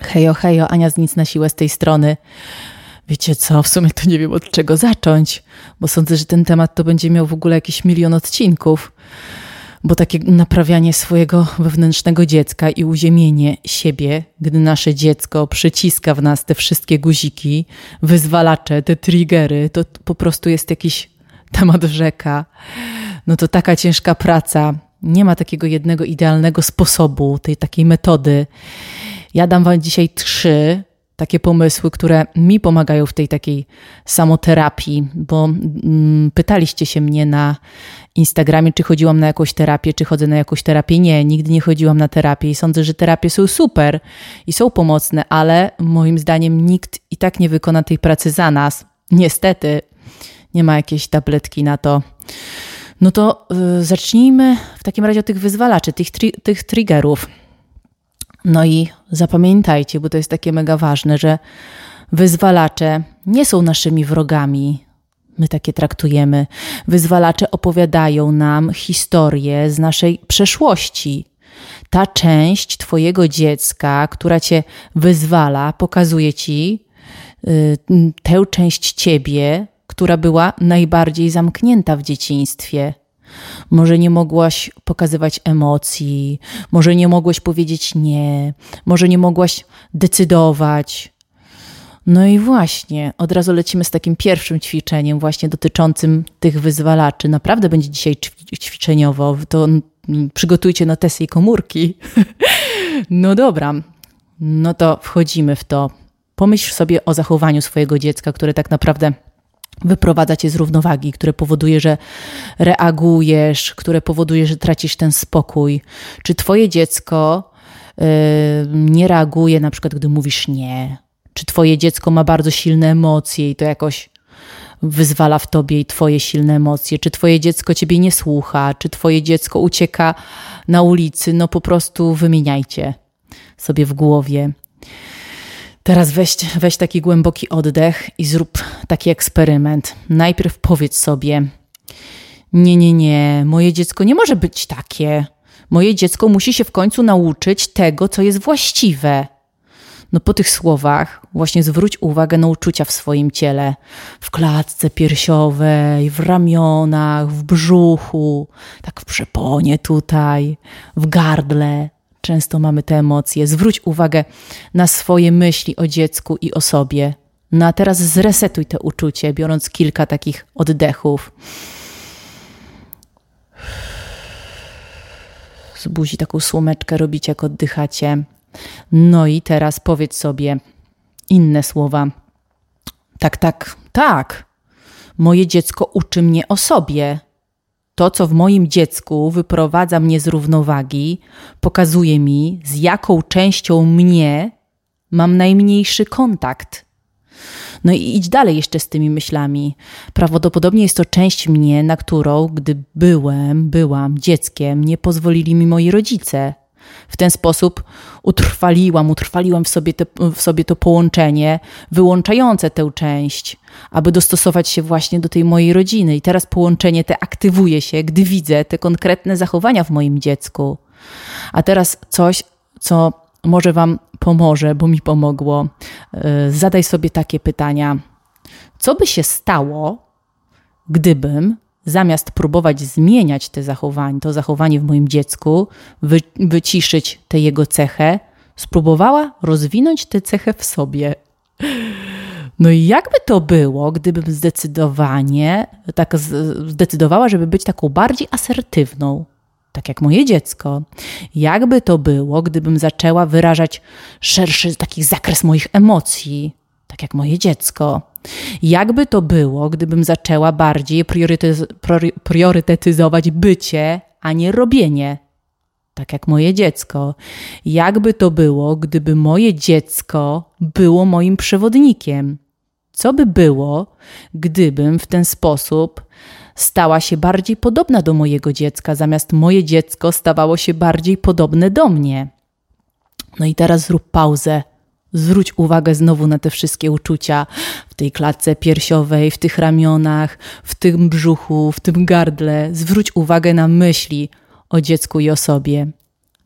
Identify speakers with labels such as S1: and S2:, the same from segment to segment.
S1: Hejo, hejo, Ania z nic na siłę z tej strony. Wiecie co, w sumie to nie wiem od czego zacząć, bo sądzę, że ten temat to będzie miał w ogóle jakiś milion odcinków, bo takie naprawianie swojego wewnętrznego dziecka i uziemienie siebie, gdy nasze dziecko przyciska w nas te wszystkie guziki, wyzwalacze, te triggery, to po prostu jest jakiś temat rzeka. No to taka ciężka praca. Nie ma takiego jednego idealnego sposobu, tej takiej metody. Ja dam Wam dzisiaj trzy takie pomysły, które mi pomagają w tej takiej samoterapii, bo mm, pytaliście się mnie na Instagramie, czy chodziłam na jakąś terapię, czy chodzę na jakąś terapię. Nie, nigdy nie chodziłam na terapię i sądzę, że terapie są super i są pomocne, ale moim zdaniem nikt i tak nie wykona tej pracy za nas. Niestety, nie ma jakiejś tabletki na to. No to y, zacznijmy w takim razie od tych wyzwalaczy, tych, tri tych triggerów. No i zapamiętajcie, bo to jest takie mega ważne, że wyzwalacze nie są naszymi wrogami. My takie traktujemy. Wyzwalacze opowiadają nam historię z naszej przeszłości. Ta część Twojego dziecka, która Cię wyzwala, pokazuje Ci y, tę część Ciebie, która była najbardziej zamknięta w dzieciństwie. Może nie mogłaś pokazywać emocji, może nie mogłaś powiedzieć nie, może nie mogłaś decydować. No i właśnie, od razu lecimy z takim pierwszym ćwiczeniem, właśnie dotyczącym tych wyzwalaczy. Naprawdę będzie dzisiaj ćwiczeniowo, to przygotujcie notesy i komórki. No dobra, no to wchodzimy w to. Pomyśl sobie o zachowaniu swojego dziecka, które tak naprawdę wyprowadza cię z równowagi, które powoduje, że reagujesz, które powoduje, że tracisz ten spokój. Czy twoje dziecko yy, nie reaguje na przykład, gdy mówisz nie? Czy twoje dziecko ma bardzo silne emocje i to jakoś wyzwala w tobie i twoje silne emocje? Czy twoje dziecko ciebie nie słucha? Czy twoje dziecko ucieka na ulicy? No po prostu wymieniajcie sobie w głowie. Teraz weź, weź taki głęboki oddech i zrób taki eksperyment. Najpierw powiedz sobie: Nie, nie, nie, moje dziecko nie może być takie. Moje dziecko musi się w końcu nauczyć tego, co jest właściwe. No po tych słowach właśnie zwróć uwagę na uczucia w swoim ciele. W klatce piersiowej, w ramionach, w brzuchu, tak w przeponie tutaj, w gardle często mamy te emocje. Zwróć uwagę na swoje myśli o dziecku i o sobie. No a teraz zresetuj te uczucie, biorąc kilka takich oddechów. Z buzi taką słomeczkę robicie, jak oddychacie. No i teraz powiedz sobie inne słowa. Tak, tak, tak. Moje dziecko uczy mnie o sobie. To, co w moim dziecku wyprowadza mnie z równowagi, pokazuje mi, z jaką częścią mnie mam najmniejszy kontakt. No i idź dalej jeszcze z tymi myślami. Prawdopodobnie jest to część mnie, na którą, gdy byłem, byłam dzieckiem, nie pozwolili mi moi rodzice. W ten sposób utrwaliłam, utrwaliłam w sobie, te, w sobie to połączenie wyłączające tę część, aby dostosować się właśnie do tej mojej rodziny. I teraz połączenie te aktywuje się, gdy widzę te konkretne zachowania w moim dziecku. A teraz coś, co może Wam pomoże, bo mi pomogło. E, zadaj sobie takie pytania. Co by się stało, gdybym zamiast próbować zmieniać te zachowanie, to zachowanie w moim dziecku, wy, wyciszyć tę jego cechę, spróbowała rozwinąć tę cechę w sobie. No i jakby to było, gdybym zdecydowanie tak zdecydowała, żeby być taką bardziej asertywną, tak jak moje dziecko. Jakby to było, gdybym zaczęła wyrażać szerszy taki zakres moich emocji, tak jak moje dziecko. Jakby to było, gdybym zaczęła bardziej priorytetyz priorytetyzować bycie, a nie robienie, tak jak moje dziecko. Jakby to było, gdyby moje dziecko było moim przewodnikiem. Co by było, gdybym w ten sposób stała się bardziej podobna do mojego dziecka, zamiast moje dziecko stawało się bardziej podobne do mnie? No i teraz zrób pauzę Zwróć uwagę znowu na te wszystkie uczucia w tej klatce piersiowej, w tych ramionach, w tym brzuchu, w tym gardle. Zwróć uwagę na myśli o dziecku i o sobie.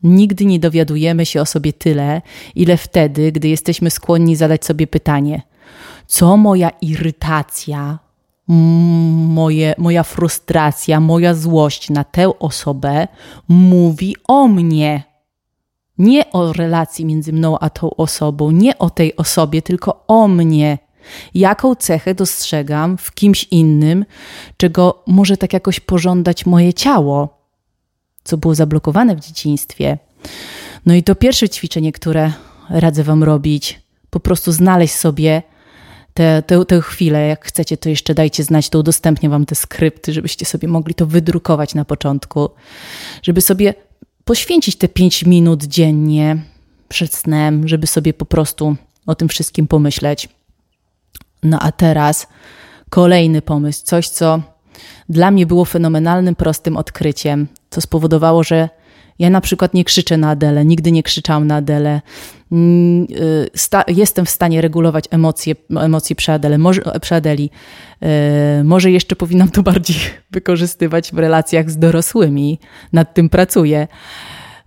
S1: Nigdy nie dowiadujemy się o sobie tyle, ile wtedy, gdy jesteśmy skłonni zadać sobie pytanie: co moja irytacja, moje, moja frustracja, moja złość na tę osobę mówi o mnie? Nie o relacji między mną a tą osobą, nie o tej osobie, tylko o mnie. Jaką cechę dostrzegam w kimś innym, czego może tak jakoś pożądać moje ciało, co było zablokowane w dzieciństwie. No i to pierwsze ćwiczenie, które radzę Wam robić, po prostu znaleźć sobie tę, tę, tę chwilę. Jak chcecie, to jeszcze dajcie znać, to udostępnię Wam te skrypty, żebyście sobie mogli to wydrukować na początku, żeby sobie poświęcić te 5 minut dziennie przed snem, żeby sobie po prostu o tym wszystkim pomyśleć. No a teraz kolejny pomysł, coś co dla mnie było fenomenalnym, prostym odkryciem, co spowodowało, że ja na przykład nie krzyczę na Adelę, nigdy nie krzyczałam na Adelę. Mm, y, jestem w stanie regulować emocje, emocje przy, Adele, może, przy Adeli. Y, może jeszcze powinnam to bardziej wykorzystywać w relacjach z dorosłymi. Nad tym pracuję.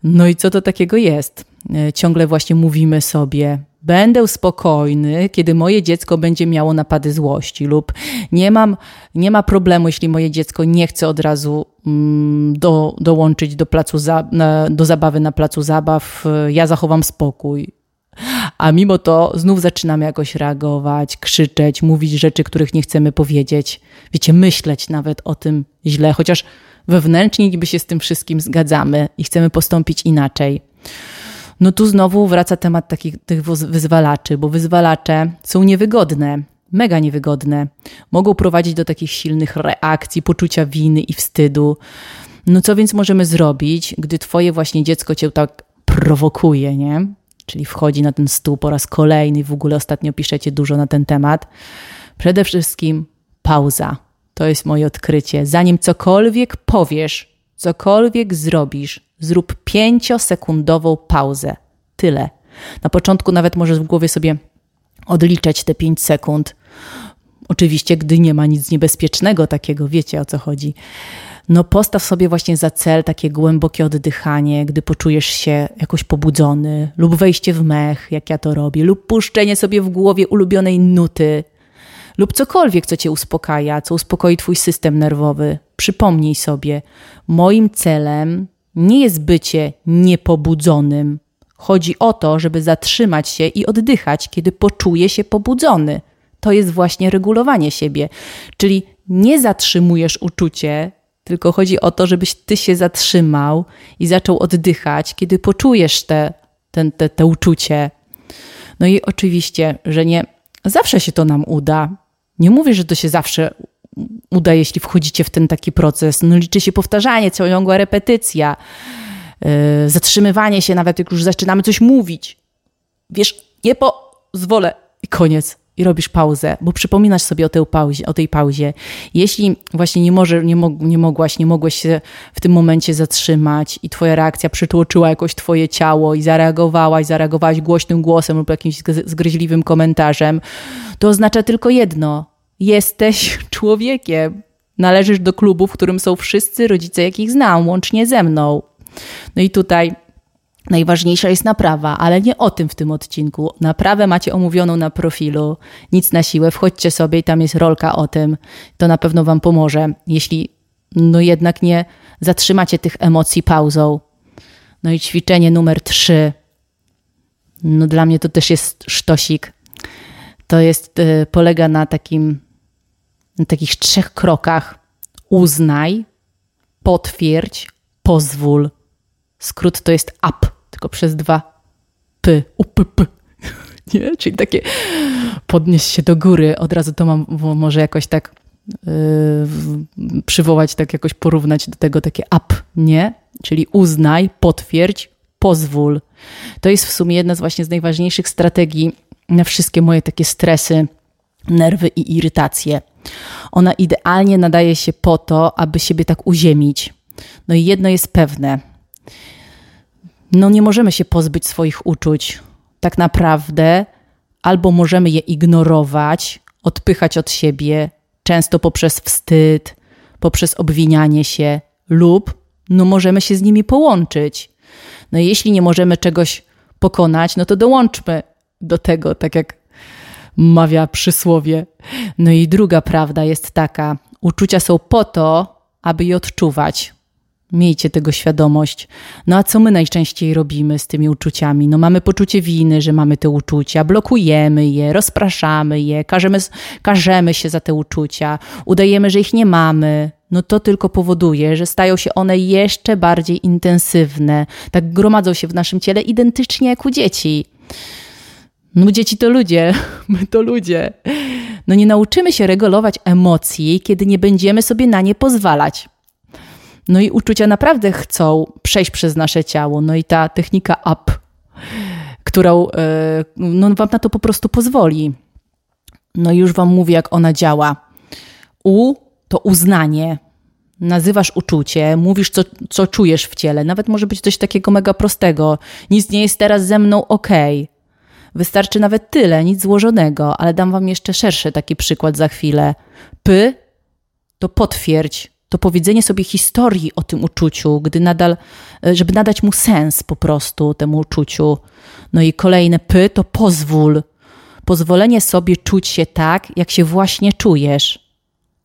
S1: No i co to takiego jest? Y, ciągle właśnie mówimy sobie, Będę spokojny, kiedy moje dziecko będzie miało napady złości, lub nie, mam, nie ma problemu, jeśli moje dziecko nie chce od razu mm, do, dołączyć do, placu za, do zabawy na placu zabaw. Ja zachowam spokój. A mimo to znów zaczynamy jakoś reagować, krzyczeć, mówić rzeczy, których nie chcemy powiedzieć. Wiecie, myśleć nawet o tym źle, chociaż wewnętrznie niby się z tym wszystkim zgadzamy i chcemy postąpić inaczej. No tu znowu wraca temat takich tych wyzwalaczy, bo wyzwalacze są niewygodne, mega niewygodne. Mogą prowadzić do takich silnych reakcji, poczucia winy i wstydu. No co więc możemy zrobić, gdy twoje właśnie dziecko cię tak prowokuje, nie? Czyli wchodzi na ten stół po raz kolejny, w ogóle ostatnio piszecie dużo na ten temat. Przede wszystkim pauza. To jest moje odkrycie. Zanim cokolwiek powiesz, cokolwiek zrobisz, Zrób pięciosekundową pauzę. Tyle. Na początku nawet możesz w głowie sobie odliczać te pięć sekund. Oczywiście, gdy nie ma nic niebezpiecznego takiego, wiecie o co chodzi. No, postaw sobie właśnie za cel takie głębokie oddychanie, gdy poczujesz się jakoś pobudzony, lub wejście w mech, jak ja to robię, lub puszczenie sobie w głowie ulubionej nuty, lub cokolwiek, co cię uspokaja, co uspokoi twój system nerwowy. Przypomnij sobie, moim celem nie jest bycie niepobudzonym. Chodzi o to, żeby zatrzymać się i oddychać, kiedy poczuje się pobudzony. To jest właśnie regulowanie siebie. Czyli nie zatrzymujesz uczucie, tylko chodzi o to, żebyś ty się zatrzymał i zaczął oddychać, kiedy poczujesz te, te, te, te uczucie. No i oczywiście, że nie zawsze się to nam uda. Nie mówię, że to się zawsze uda, jeśli wchodzicie w ten taki proces. No, liczy się powtarzanie, ciągła repetycja, yy, zatrzymywanie się, nawet jak już zaczynamy coś mówić. Wiesz, nie pozwolę i koniec. I robisz pauzę, bo przypominasz sobie o tej pauzie. O tej pauzie. Jeśli właśnie nie, może, nie, mog, nie mogłaś, nie mogłeś się w tym momencie zatrzymać i twoja reakcja przytłoczyła jakoś twoje ciało i zareagowałaś, zareagowałaś głośnym głosem lub jakimś zgryźliwym komentarzem, to oznacza tylko jedno – Jesteś człowiekiem. Należysz do klubu, w którym są wszyscy rodzice, jakich znam, łącznie ze mną. No i tutaj najważniejsza jest naprawa, ale nie o tym w tym odcinku. Naprawę macie omówioną na profilu. Nic na siłę, wchodźcie sobie i tam jest rolka o tym. To na pewno Wam pomoże, jeśli no jednak nie zatrzymacie tych emocji pauzą. No i ćwiczenie numer trzy. No dla mnie to też jest sztosik. To jest, y, polega na takim na takich trzech krokach uznaj, potwierdź, pozwól. Skrót to jest up, tylko przez dwa p, upp, nie? Czyli takie podnieść się do góry. Od razu to mam może jakoś tak yy, przywołać, tak jakoś porównać do tego takie up, nie? Czyli uznaj, potwierdź, pozwól. To jest w sumie jedna z właśnie z najważniejszych strategii na wszystkie moje takie stresy, nerwy i irytacje. Ona idealnie nadaje się po to, aby siebie tak uziemić. No i jedno jest pewne. No nie możemy się pozbyć swoich uczuć. Tak naprawdę albo możemy je ignorować, odpychać od siebie, często poprzez wstyd, poprzez obwinianie się, lub no możemy się z nimi połączyć. No jeśli nie możemy czegoś pokonać, no to dołączmy do tego, tak jak mawia przysłowie. No i druga prawda jest taka: uczucia są po to, aby je odczuwać. Miejcie tego świadomość. No a co my najczęściej robimy z tymi uczuciami? No mamy poczucie winy, że mamy te uczucia, blokujemy je, rozpraszamy je, każemy, każemy się za te uczucia, udajemy, że ich nie mamy. No to tylko powoduje, że stają się one jeszcze bardziej intensywne. Tak gromadzą się w naszym ciele identycznie jak u dzieci. No dzieci to ludzie, my to ludzie. No nie nauczymy się regulować emocji, kiedy nie będziemy sobie na nie pozwalać. No i uczucia naprawdę chcą przejść przez nasze ciało. No i ta technika up, którą e, no, wam na to po prostu pozwoli. No i już wam mówię, jak ona działa. U to uznanie. Nazywasz uczucie, mówisz, co, co czujesz w ciele. Nawet może być coś takiego mega prostego. Nic nie jest teraz ze mną ok. Wystarczy nawet tyle, nic złożonego, ale dam wam jeszcze szerszy taki przykład za chwilę. P to potwierdź, to powiedzenie sobie historii o tym uczuciu, gdy nadal, e, żeby nadać mu sens po prostu temu uczuciu. No i kolejne P to pozwól. Pozwolenie sobie czuć się tak, jak się właśnie czujesz.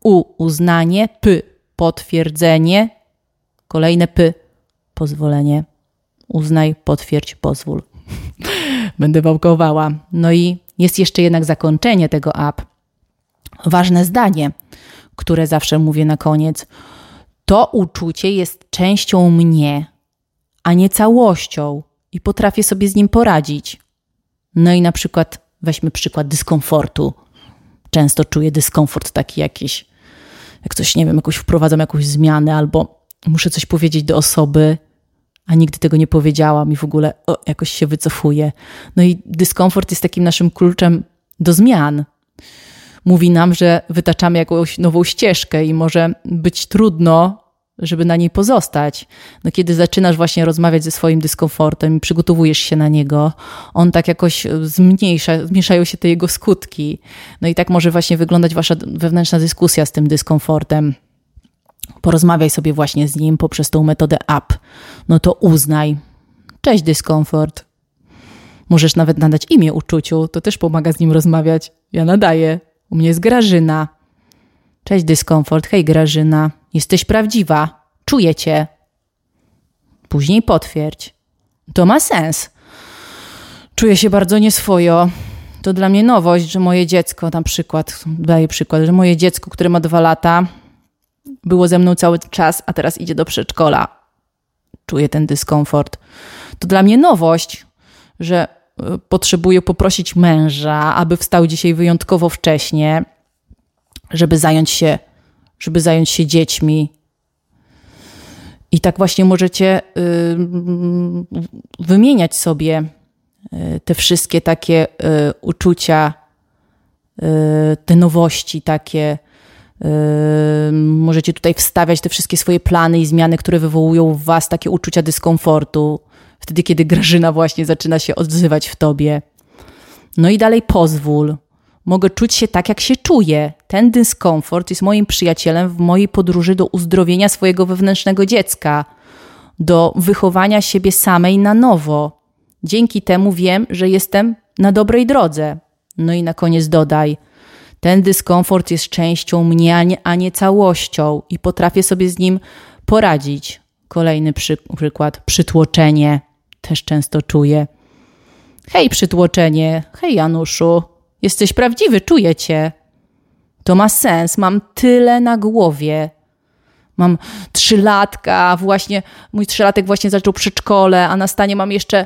S1: U uznanie, P potwierdzenie, kolejne P pozwolenie. Uznaj, potwierdź, pozwól. Będę wałkowała. No i jest jeszcze jednak zakończenie tego app. Ważne zdanie które zawsze mówię na koniec, to uczucie jest częścią mnie, a nie całością i potrafię sobie z nim poradzić. No i na przykład weźmy przykład dyskomfortu. Często czuję dyskomfort taki jakiś, jak coś, nie wiem, jakoś wprowadzam jakąś zmianę albo muszę coś powiedzieć do osoby, a nigdy tego nie powiedziałam i w ogóle o, jakoś się wycofuję. No i dyskomfort jest takim naszym kluczem do zmian mówi nam, że wytaczamy jakąś nową ścieżkę i może być trudno, żeby na niej pozostać. No kiedy zaczynasz właśnie rozmawiać ze swoim dyskomfortem i przygotowujesz się na niego, on tak jakoś zmniejsza, zmniejszają się te jego skutki. No i tak może właśnie wyglądać wasza wewnętrzna dyskusja z tym dyskomfortem. Porozmawiaj sobie właśnie z nim poprzez tą metodę up. No to uznaj. Cześć dyskomfort. Możesz nawet nadać imię uczuciu, to też pomaga z nim rozmawiać. Ja nadaję. U mnie jest Grażyna. Cześć, dyskomfort. Hej, Grażyna. Jesteś prawdziwa. Czuję cię. Później potwierdź. To ma sens. Czuję się bardzo nieswojo. To dla mnie nowość, że moje dziecko, na przykład, daję przykład, że moje dziecko, które ma dwa lata, było ze mną cały czas, a teraz idzie do przedszkola. Czuję ten dyskomfort. To dla mnie nowość, że potrzebuję poprosić męża, aby wstał dzisiaj wyjątkowo wcześnie, żeby zająć się, żeby zająć się dziećmi. I tak właśnie możecie y, wymieniać sobie y, te wszystkie takie y, uczucia, te nowości takie. Możecie tutaj wstawiać te wszystkie swoje plany i zmiany, które wywołują w Was takie uczucia dyskomfortu wtedy, kiedy Grażyna właśnie zaczyna się odzywać w tobie. No i dalej pozwól. Mogę czuć się tak, jak się czuję. Ten dyskomfort jest moim przyjacielem w mojej podróży do uzdrowienia swojego wewnętrznego dziecka, do wychowania siebie samej na nowo. Dzięki temu wiem, że jestem na dobrej drodze. No i na koniec dodaj: Ten dyskomfort jest częścią mnie, a nie, a nie całością, i potrafię sobie z nim poradzić. Kolejny przy, przykład: przytłoczenie też często czuję. Hej, przytłoczenie, hej, Januszu, jesteś prawdziwy, czuję cię. To ma sens, mam tyle na głowie. Mam trzylatka, właśnie mój trzylatek właśnie zaczął przedszkole, a na stanie mam jeszcze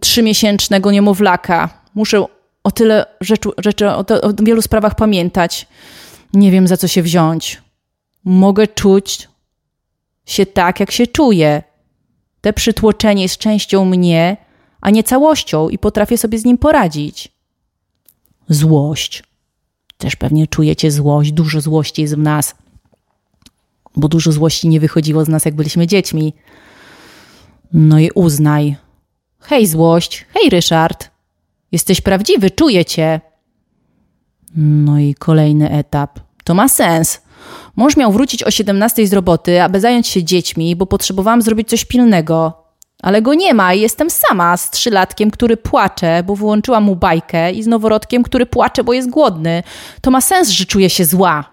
S1: trzymiesięcznego niemowlaka. Muszę o tyle rzeczy, rzeczy o, o wielu sprawach pamiętać. Nie wiem, za co się wziąć. Mogę czuć się tak, jak się czuję. Te przytłoczenie jest częścią mnie, a nie całością i potrafię sobie z nim poradzić. Złość. Też pewnie czujecie złość, dużo złości jest w nas, bo dużo złości nie wychodziło z nas, jak byliśmy dziećmi. No i uznaj. Hej, złość, hej, Ryszard. Jesteś prawdziwy, czuję cię. No i kolejny etap. To ma sens. Mąż miał wrócić o 17 z roboty, aby zająć się dziećmi, bo potrzebowałam zrobić coś pilnego. ale go nie ma i jestem sama z trzylatkiem, który płacze, bo wyłączyłam mu bajkę i z noworodkiem, który płacze, bo jest głodny. To ma sens, że czuję się zła.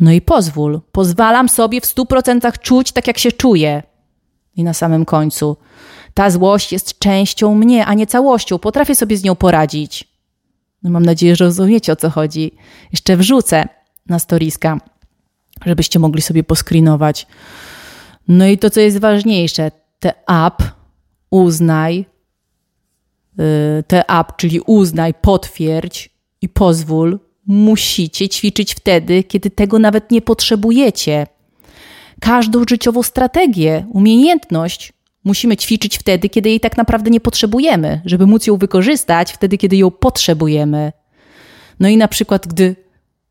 S1: No i pozwól, pozwalam sobie w stu procentach czuć tak, jak się czuję. I na samym końcu, ta złość jest częścią mnie, a nie całością. Potrafię sobie z nią poradzić. No mam nadzieję, że rozumiecie o co chodzi. Jeszcze wrzucę na storiska, żebyście mogli sobie poskrinować. No i to, co jest ważniejsze, te app uznaj, y, te app, czyli uznaj, potwierdź i pozwól, musicie ćwiczyć wtedy, kiedy tego nawet nie potrzebujecie. Każdą życiową strategię, umiejętność musimy ćwiczyć wtedy, kiedy jej tak naprawdę nie potrzebujemy, żeby móc ją wykorzystać wtedy, kiedy ją potrzebujemy. No i na przykład, gdy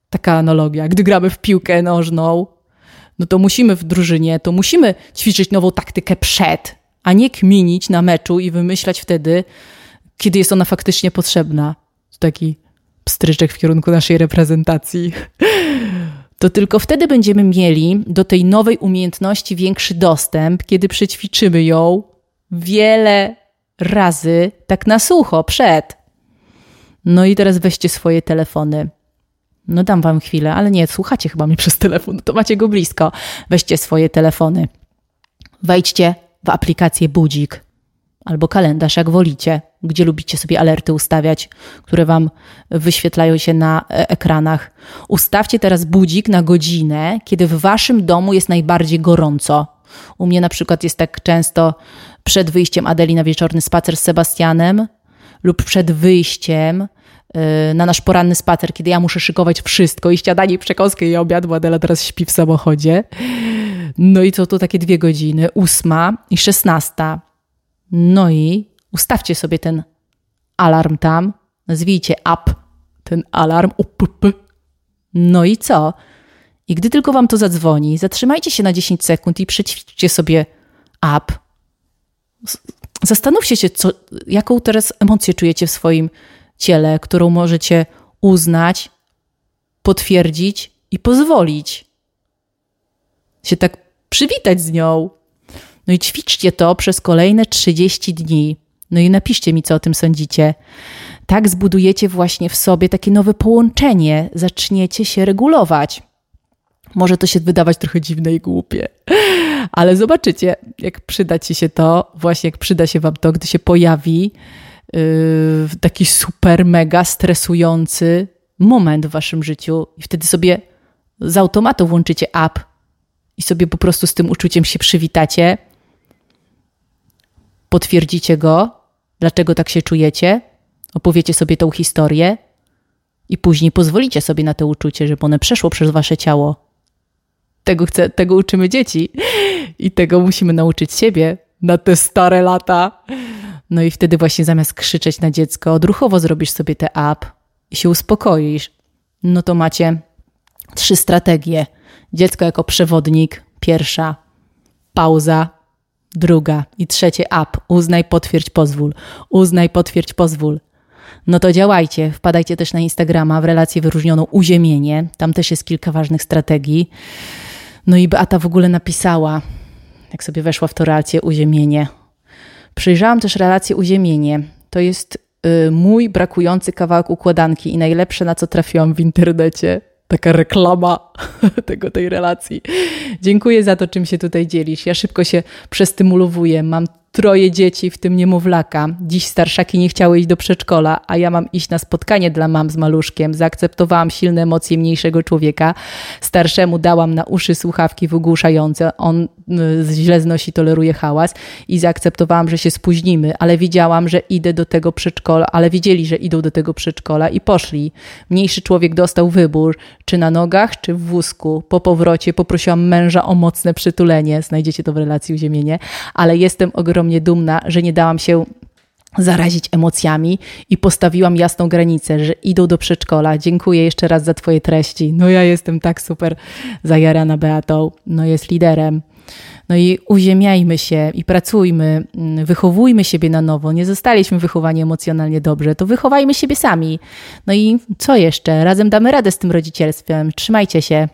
S1: taka analogia, gdy gramy w piłkę nożną, no to musimy w drużynie, to musimy ćwiczyć nową taktykę przed, a nie kminić na meczu i wymyślać wtedy, kiedy jest ona faktycznie potrzebna. To taki pstryczek w kierunku naszej reprezentacji. To tylko wtedy będziemy mieli do tej nowej umiejętności większy dostęp, kiedy przećwiczymy ją wiele razy tak na sucho przed. No i teraz weźcie swoje telefony. No dam wam chwilę, ale nie, słuchacie chyba mnie przez telefon, to macie go blisko. Weźcie swoje telefony. Wejdźcie w aplikację Budzik albo kalendarz, jak wolicie, gdzie lubicie sobie alerty ustawiać, które wam wyświetlają się na e, ekranach. Ustawcie teraz budzik na godzinę, kiedy w waszym domu jest najbardziej gorąco. U mnie na przykład jest tak często przed wyjściem Adeli na wieczorny spacer z Sebastianem lub przed wyjściem Y, na nasz poranny spacer, kiedy ja muszę szykować wszystko i śniadanie, i przekąskę i obiad, bo Adela teraz śpi w samochodzie. No i co tu takie dwie godziny, ósma i szesnasta. No i ustawcie sobie ten alarm tam, nazwijcie up ten alarm, up, no i co? I gdy tylko wam to zadzwoni, zatrzymajcie się na 10 sekund i przećwiczcie sobie up. Zastanówcie się, co, jaką teraz emocję czujecie w swoim ciele, którą możecie uznać, potwierdzić i pozwolić się tak przywitać z nią. No i ćwiczcie to przez kolejne 30 dni. No i napiszcie mi, co o tym sądzicie. Tak zbudujecie właśnie w sobie takie nowe połączenie, zaczniecie się regulować. Może to się wydawać trochę dziwne i głupie, ale zobaczycie, jak przyda ci się to, właśnie jak przyda się wam to, gdy się pojawi Y, taki super, mega stresujący moment w waszym życiu i wtedy sobie z automatu włączycie app i sobie po prostu z tym uczuciem się przywitacie, potwierdzicie go, dlaczego tak się czujecie, opowiecie sobie tą historię i później pozwolicie sobie na to uczucie, żeby one przeszło przez wasze ciało. Tego, chcę, tego uczymy dzieci i tego musimy nauczyć siebie na te stare lata. No i wtedy właśnie zamiast krzyczeć na dziecko, odruchowo zrobisz sobie te app i się uspokoisz. No to macie trzy strategie. Dziecko jako przewodnik, pierwsza, pauza, druga i trzecie app. Uznaj, potwierdź, pozwól. Uznaj, potwierdź, pozwól. No to działajcie. Wpadajcie też na Instagrama w relację wyróżnioną uziemienie. Tam też jest kilka ważnych strategii. No i Beata w ogóle napisała, jak sobie weszła w to relację uziemienie, Przyjrzałam też relację uziemienie. To jest y, mój brakujący kawałek układanki i najlepsze, na co trafiłam w internecie. Taka reklama tego, tej relacji. Dziękuję za to, czym się tutaj dzielisz. Ja szybko się przestymulowuję. Mam troje dzieci, w tym niemowlaka. Dziś starszaki nie chciały iść do przedszkola, a ja mam iść na spotkanie dla mam z maluszkiem. Zaakceptowałam silne emocje mniejszego człowieka. Starszemu dałam na uszy słuchawki wygłuszające. On y, źle znosi, toleruje hałas i zaakceptowałam, że się spóźnimy, ale widziałam, że idę do tego przedszkola, ale widzieli, że idą do tego przedszkola i poszli. Mniejszy człowiek dostał wybór, czy na nogach, czy w wózku. Po powrocie poprosiłam męża o mocne przytulenie. Znajdziecie to w relacji uziemienie, ale jestem ogromnie dumna, że nie dałam się zarazić emocjami i postawiłam jasną granicę, że idą do przedszkola. Dziękuję jeszcze raz za Twoje treści. No ja jestem tak super zajarana Beatą, no jest liderem. No i uziemiajmy się i pracujmy, mm, wychowujmy siebie na nowo. Nie zostaliśmy wychowani emocjonalnie dobrze, to wychowajmy siebie sami. No i co jeszcze? Razem damy radę z tym rodzicielstwem. Trzymajcie się.